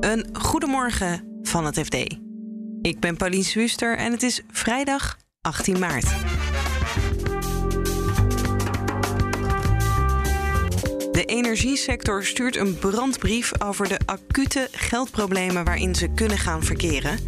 Een goedemorgen van het FD. Ik ben Pauline Swuster en het is vrijdag 18 maart. De energiesector stuurt een brandbrief over de acute geldproblemen waarin ze kunnen gaan verkeren.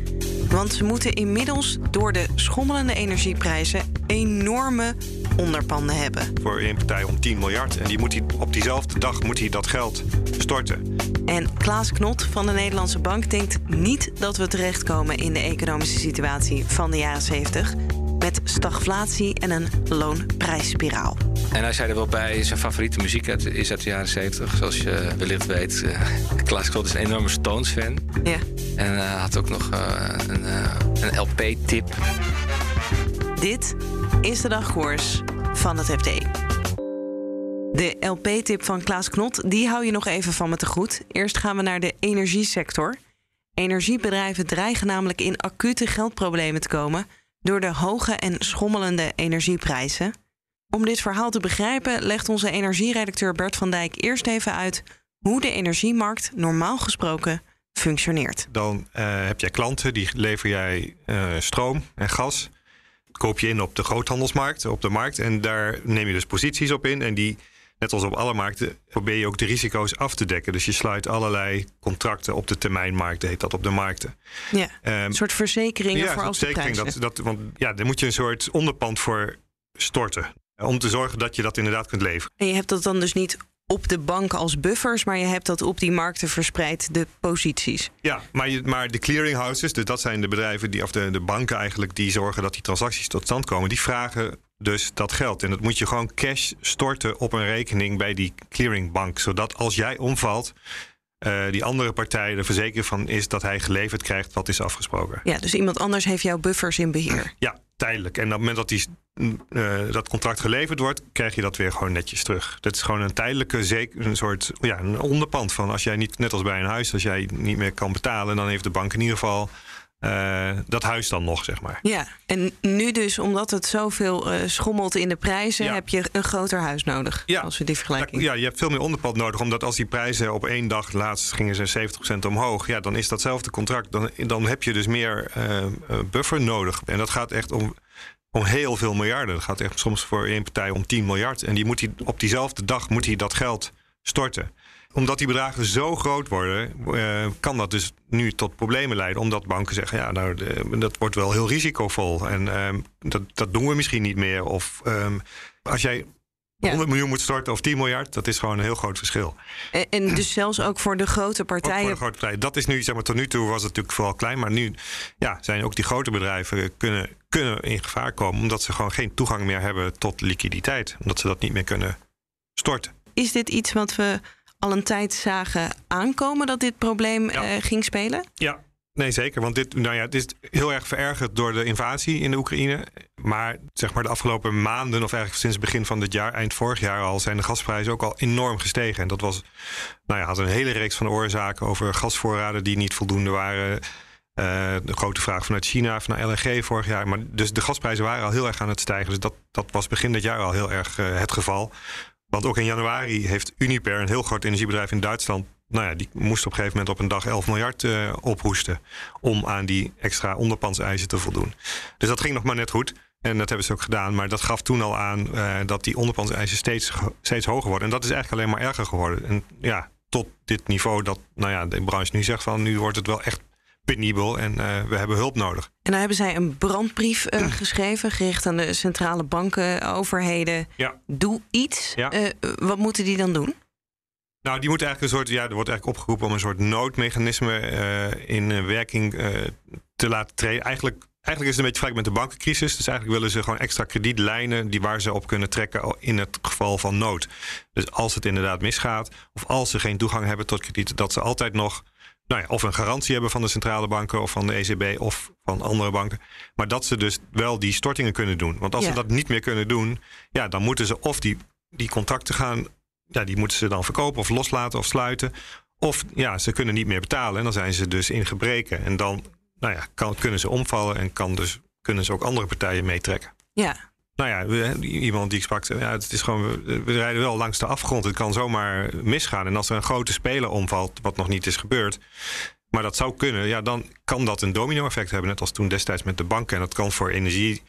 Want ze moeten inmiddels door de schommelende energieprijzen enorme onderpanden hebben. Voor één partij om 10 miljard. En die moet hij, op diezelfde dag moet hij dat geld storten. En Klaas Knot van de Nederlandse Bank denkt niet dat we terechtkomen in de economische situatie van de jaren 70 met stagflatie en een loonprijsspiraal. En hij zei er wel bij, zijn favoriete muziek is uit de jaren 70. Zoals je wellicht weet, uh, Klaas Knot is een enorme Stones-fan. Ja. En uh, had ook nog uh, een, een LP-tip. Dit is de dagkoers van het FD. De LP-tip van Klaas Knot, die hou je nog even van me te goed. Eerst gaan we naar de energiesector. Energiebedrijven dreigen namelijk in acute geldproblemen te komen door de hoge en schommelende energieprijzen. Om dit verhaal te begrijpen, legt onze energieredacteur Bert van Dijk eerst even uit hoe de energiemarkt normaal gesproken functioneert. Dan uh, heb jij klanten, die lever jij uh, stroom en gas. Koop je in op de groothandelsmarkt, op de markt. En daar neem je dus posities op in. En die, net als op alle markten, probeer je ook de risico's af te dekken. Dus je sluit allerlei contracten op de termijnmarkt, heet dat op de markten. Ja, um, een soort verzekeringen ja, voor als verzekering, dat, dat, Want ja, daar moet je een soort onderpand voor storten. Om te zorgen dat je dat inderdaad kunt leveren. En je hebt dat dan dus niet op de bank als buffers, maar je hebt dat op die markten verspreid, de posities. Ja, maar, je, maar de clearinghouses, dus dat zijn de bedrijven die, of de, de banken eigenlijk, die zorgen dat die transacties tot stand komen, die vragen dus dat geld. En dat moet je gewoon cash storten op een rekening bij die clearingbank. Zodat als jij omvalt, uh, die andere partij er verzekerd van is dat hij geleverd krijgt wat is afgesproken. Ja, dus iemand anders heeft jouw buffers in beheer. Ja, tijdelijk. En op het moment dat die, uh, dat contract geleverd wordt, krijg je dat weer gewoon netjes terug. Dat is gewoon een tijdelijke, zeker een soort ja, een onderpand van als jij niet, net als bij een huis, als jij niet meer kan betalen, dan heeft de bank in ieder geval uh, dat huis dan nog, zeg maar. Ja, en nu dus, omdat het zoveel uh, schommelt in de prijzen, ja. heb je een groter huis nodig. Ja. Als we die vergelijking. Ja, je hebt veel meer onderpand nodig, omdat als die prijzen op één dag, laatst gingen ze 70% omhoog, ja, dan is datzelfde contract, dan, dan heb je dus meer uh, buffer nodig. En dat gaat echt om, om heel veel miljarden. Dat gaat echt soms voor één partij om 10 miljard. En die moet hij, op diezelfde dag moet hij dat geld storten omdat die bedragen zo groot worden, uh, kan dat dus nu tot problemen leiden. Omdat banken zeggen, ja, nou, de, dat wordt wel heel risicovol. En uh, dat, dat doen we misschien niet meer. Of um, als jij ja. 100 miljoen moet storten of 10 miljard, dat is gewoon een heel groot verschil. En, en dus zelfs ook voor de grote partijen. Ook voor de grote partijen. Dat is nu, zeg maar, tot nu toe was het natuurlijk vooral klein. Maar nu ja, zijn ook die grote bedrijven kunnen, kunnen in gevaar komen. Omdat ze gewoon geen toegang meer hebben tot liquiditeit. Omdat ze dat niet meer kunnen storten. Is dit iets wat we al een tijd zagen aankomen dat dit probleem ja. uh, ging spelen? Ja, nee zeker. Want dit, nou ja, het is heel erg verergerd door de invasie in de Oekraïne. Maar zeg maar de afgelopen maanden, of eigenlijk sinds het begin van dit jaar, eind vorig jaar al, zijn de gasprijzen ook al enorm gestegen. En dat was, nou ja, had een hele reeks van oorzaken over gasvoorraden die niet voldoende waren. Uh, de grote vraag vanuit China, van LNG vorig jaar. Maar dus de gasprijzen waren al heel erg aan het stijgen. Dus dat, dat was begin dit jaar al heel erg uh, het geval. Want ook in januari heeft Uniper, een heel groot energiebedrijf in Duitsland, nou ja, die moest op een gegeven moment op een dag 11 miljard uh, ophoesten om aan die extra onderpandseisen te voldoen. Dus dat ging nog maar net goed. En dat hebben ze ook gedaan. Maar dat gaf toen al aan uh, dat die onderpandseisen steeds, steeds hoger worden. En dat is eigenlijk alleen maar erger geworden. En ja, tot dit niveau dat nou ja, de branche nu zegt van nu wordt het wel echt penibel en uh, we hebben hulp nodig. En dan hebben zij een brandbrief uh, geschreven, gericht aan de centrale banken, overheden. Ja. Doe iets. Ja. Uh, wat moeten die dan doen? Nou, die moeten eigenlijk een soort, ja, er wordt eigenlijk opgeroepen om een soort noodmechanisme in werking te laten treden. Eigenlijk, eigenlijk is het een beetje vergelijkbaar met de bankencrisis. Dus eigenlijk willen ze gewoon extra kredietlijnen die waar ze op kunnen trekken in het geval van nood. Dus als het inderdaad misgaat, of als ze geen toegang hebben tot krediet, dat ze altijd nog nou ja, of een garantie hebben van de centrale banken of van de ECB of van andere banken. Maar dat ze dus wel die stortingen kunnen doen. Want als Ja. ze dat niet meer kunnen doen, ja, dan moeten ze of die, die contracten gaan, ja, die moeten ze dan verkopen of loslaten of sluiten. Of ja, ze kunnen niet meer betalen en dan zijn ze dus in gebreken. En dan nou ja, kan, kunnen ze omvallen en kan dus, kunnen ze ook andere partijen meetrekken. Ja, Nou ja, we- iemand die ik sprak, zei, ja, het is gewoon, we, we rijden wel langs de afgrond. Het kan zomaar misgaan. En als er een grote speler omvalt, wat nog niet is gebeurd, Maar dat zou kunnen. Ja, dan kan dat een domino-effect hebben. Net als toen destijds met de banken. En dat kan voor, energie,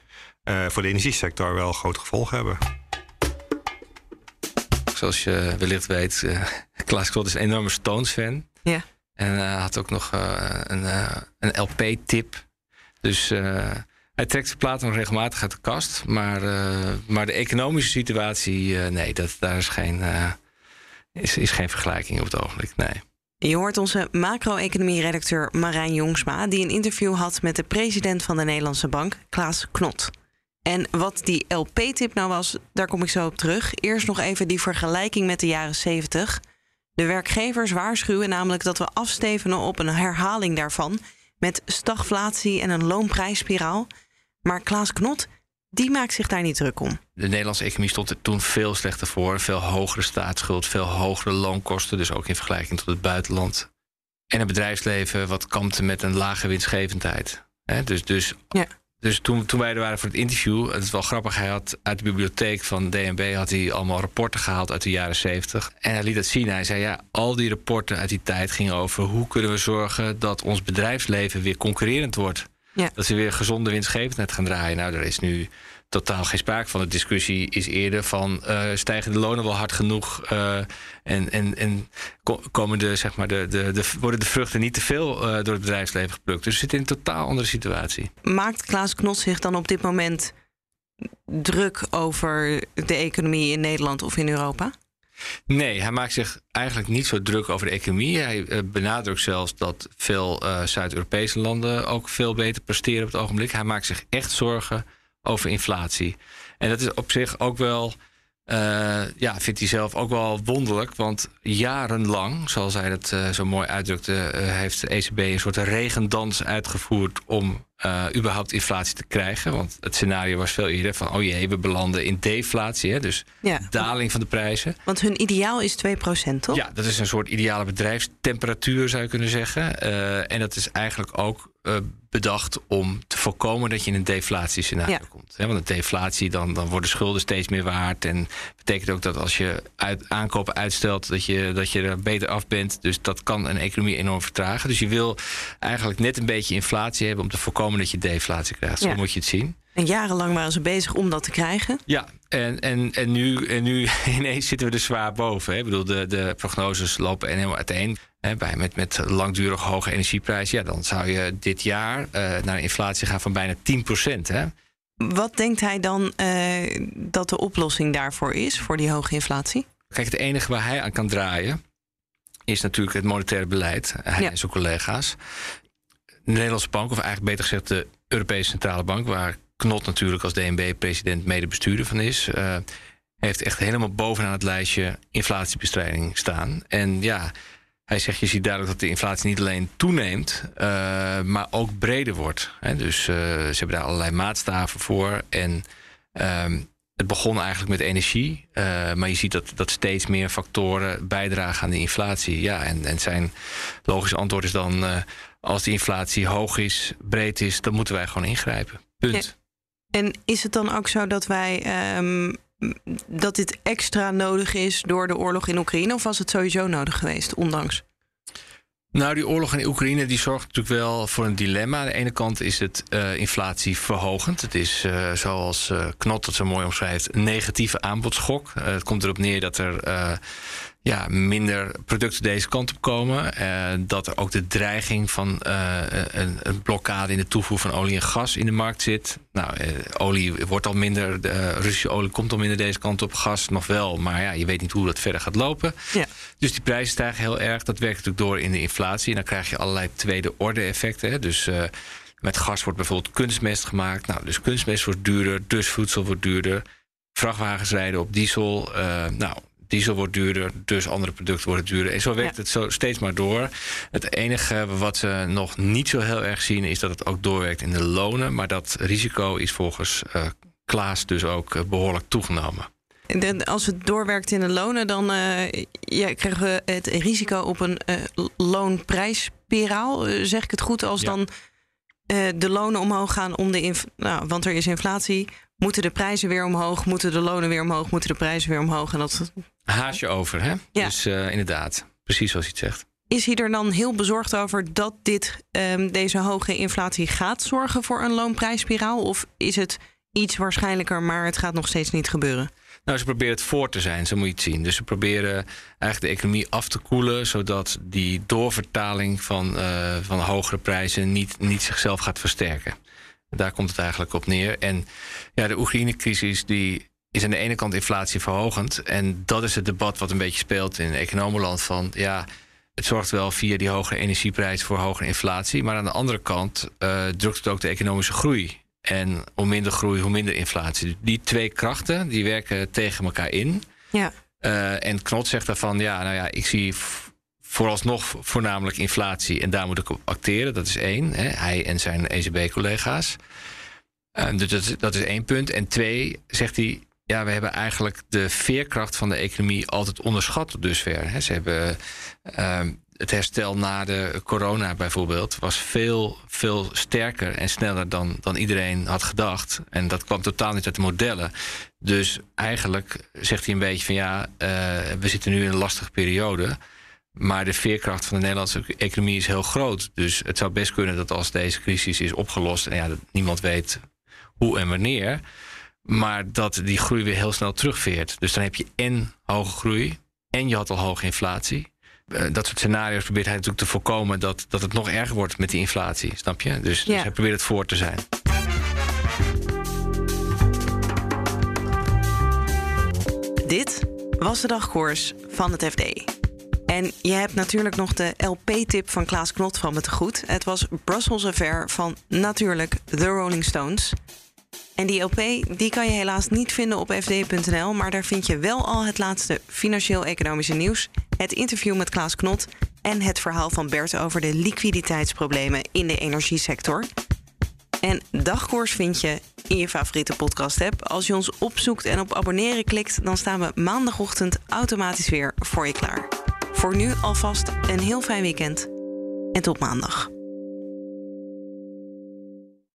uh, voor de energiesector wel grote gevolgen hebben. Zoals je wellicht weet, uh, Klaas Knot is een enorme Stones-fan. Ja. En uh, had ook nog een, een LP-tip. Dus hij trekt zijn platen nog regelmatig uit de kast. Maar, maar de economische situatie, nee, dat, daar is geen, is, is geen vergelijking op het ogenblik. Nee. Je hoort onze macro-economie-redacteur Marijn Jongsma, die een interview had met de president van de Nederlandse Bank, Klaas Knot. En wat die LP-tip nou was, daar kom ik zo op terug. Eerst nog even die vergelijking met de jaren 70. De werkgevers waarschuwen namelijk dat we afstevenen op een herhaling daarvan met stagflatie en een loonprijsspiraal. Maar Klaas Knot die maakt zich daar niet druk om. De Nederlandse economie stond er toen veel slechter voor. Veel hogere staatsschuld, veel hogere loonkosten. Dus ook in vergelijking tot het buitenland. En een bedrijfsleven wat kampte met een lage winstgevendheid. dus dus, ja. Dus toen, toen wij er waren voor het interview... het is wel grappig, hij had uit de bibliotheek van DNB... had hij allemaal rapporten gehaald uit de jaren 70. En hij liet dat zien. Hij zei, ja, al die rapporten uit die tijd gingen over... hoe kunnen we zorgen dat ons bedrijfsleven weer concurrerend wordt... Ja. Dat ze weer gezonde winstgevendheid gaan draaien. Nou, daar is nu totaal geen sprake van. De discussie is eerder van uh, stijgen de lonen wel hard genoeg uh, en, en, en komen de, zeg maar de, de, de, worden de vruchten niet te veel uh, door het bedrijfsleven geplukt. Dus we zitten in een totaal andere situatie. Maakt Klaas Knot zich dan op dit moment druk over de economie in Nederland of in Europa? Nee, hij maakt zich eigenlijk niet zo druk over de economie. Hij benadrukt zelfs dat veel Zuid-Europese landen ook veel beter presteren op het ogenblik. Hij maakt zich echt zorgen over inflatie. En dat is op zich ook wel, uh, ja, vindt hij zelf ook wel wonderlijk. Want jarenlang, zoals hij dat zo mooi uitdrukte, heeft de ECB een soort regendans uitgevoerd om überhaupt inflatie te krijgen. Want het scenario was veel eerder van... oh jee, we belanden in deflatie, hè, dus ja. daling van de prijzen. Want hun ideaal is 2% toch? Ja, dat is een soort ideale bedrijfstemperatuur, zou je kunnen zeggen. En dat is eigenlijk ook bedacht om voorkomen dat je in een deflatiescenario ja. komt. want een deflatie, dan, dan worden schulden steeds meer waard. En betekent ook dat als je uit, aankopen uitstelt, dat je, dat je er beter af bent. Dus dat kan een economie enorm vertragen. Dus je wil eigenlijk net een beetje inflatie hebben om te voorkomen dat je deflatie krijgt. Zo Ja. moet je het zien. En jarenlang waren ze bezig om dat te krijgen. Ja, en, en, en, nu, en nu ineens zitten we er zwaar boven. Hè. Ik bedoel, de, de prognoses lopen helemaal uiteen. Hè, bij, met, met langdurig hoge energieprijzen. Ja, dan zou je dit jaar uh, naar een inflatie gaan van bijna 10% Hè. Wat denkt hij dan uh, dat de oplossing daarvoor is, voor die hoge inflatie? Kijk, het enige waar hij aan kan draaien is natuurlijk het monetaire beleid. Hij Ja. en zijn collega's. De Nederlandse bank, of eigenlijk beter gezegd de Europese Centrale Bank, waar Knot natuurlijk als DNB-president mede-bestuurder van is, uh, heeft echt helemaal bovenaan het lijstje inflatiebestrijding staan. En ja, hij zegt, je ziet duidelijk dat de inflatie niet alleen toeneemt, uh, maar ook breder wordt. Hè? Dus uh, ze hebben daar allerlei maatstaven voor. En um, het begon eigenlijk met energie, maar je ziet dat, dat steeds meer factoren bijdragen aan de inflatie. Ja, en, en zijn logische antwoord is dan: als die inflatie hoog is, breed is, dan moeten wij gewoon ingrijpen. Punt. En is het dan ook zo dat wij um, dat dit extra nodig is door de oorlog in Oekraïne, of was het sowieso nodig geweest, ondanks? Nou, die oorlog in Oekraïne die zorgt natuurlijk wel voor een dilemma. Aan de ene kant is het uh, inflatieverhogend. Het is, uh, zoals uh, Knot het zo mooi omschrijft, een negatieve aanbodschok. het komt erop neer dat er ja, minder producten deze kant op komen. dat er ook de dreiging van een, een, blokkade in de toevoer van olie en gas in de markt zit. Nou, olie wordt al minder, de Russische olie komt al minder deze kant op. Gas nog wel, maar ja, je weet niet hoe dat verder gaat lopen. Ja. Dus die prijzen stijgen heel erg. Dat werkt natuurlijk door in de inflatie. En dan krijg je allerlei tweede orde effecten. Hè. Dus met gas wordt bijvoorbeeld kunstmest gemaakt. Nou, dus kunstmest wordt duurder, dus voedsel wordt duurder. Vrachtwagens rijden op diesel. Nou, diesel wordt duurder, dus andere producten worden duurder. En zo werkt ja. het zo steeds maar door. Het enige wat we nog niet zo heel erg zien... is dat het ook doorwerkt in de lonen. Maar dat risico is volgens uh, Klaas dus ook behoorlijk toegenomen. De, als het doorwerkt in de lonen, dan uh, ja, krijgen we het risico op een uh, loonprijsspiraal. Zeg ik het goed? Als ja. dan de lonen omhoog gaan om de nou, want er is inflatie, moeten de prijzen weer omhoog, moeten de lonen weer omhoog, moeten de prijzen weer omhoog. En dat haasje over, hè? Ja. Dus inderdaad, precies zoals je het zegt. is hij er dan heel bezorgd over dat dit, ehm, deze hoge inflatie gaat zorgen voor een loonprijsspiraal? Of is het iets waarschijnlijker, maar het gaat nog steeds niet gebeuren? Nou, ze proberen het voor te zijn, zo moet je het zien. Dus ze proberen eigenlijk de economie af te koelen, zodat die doorvertaling van, uh, van hogere prijzen niet, niet zichzelf gaat versterken. Daar komt het eigenlijk op neer. En ja, de Oekraïne-crisis die is aan de ene kant inflatie verhogend. En dat is het debat wat een beetje speelt in economenland van ja. Het zorgt wel via die hogere energieprijs voor hogere inflatie. Maar aan de andere kant uh, drukt het ook de economische groei. En hoe minder groei, hoe minder inflatie. Die twee krachten die werken tegen elkaar in. Ja. Uh, en Knot zegt daarvan, ja, nou ja, ik zie vooralsnog voornamelijk inflatie en daar moet ik op acteren. Dat is één, hè, hij en zijn ECB-collega's. Uh, dus dat, dat, is één punt. En twee, zegt hij, ja, we hebben eigenlijk de veerkracht van de economie altijd onderschat tot dusver. Ze hebben uh, het herstel na de corona bijvoorbeeld was veel, veel sterker en sneller dan, dan iedereen had gedacht. En dat kwam totaal niet uit de modellen. Dus eigenlijk zegt hij een beetje van ja, uh, we zitten nu in een lastige periode. Maar de veerkracht van de Nederlandse economie is heel groot. Dus het zou best kunnen dat als deze crisis is opgelost, en ja, dat niemand weet hoe en wanneer, maar dat die groei weer heel snel terugveert. Dus dan heb je en hoge groei en je had al hoge inflatie. Uh, dat soort scenario's probeert hij natuurlijk te voorkomen dat, dat het nog erger wordt met die inflatie, snap je? Dus, ja. dus hij probeert het voor te zijn. Dit was de dagkoers van het FD. En je hebt natuurlijk nog de LP-tip van Klaas Knot van me goed. Het was Brussels Affair van natuurlijk The Rolling Stones. En die LP die kan je helaas niet vinden op fd.nl, maar daar vind je wel al het laatste financieel-economische nieuws, het interview met Klaas Knot en het verhaal van Bert over de liquiditeitsproblemen in de energiesector. En dagkoers vind je in je favoriete podcast-app. Als je ons opzoekt en op abonneren klikt, dan staan we maandagochtend automatisch weer voor je klaar. Voor nu alvast een heel fijn weekend en tot maandag.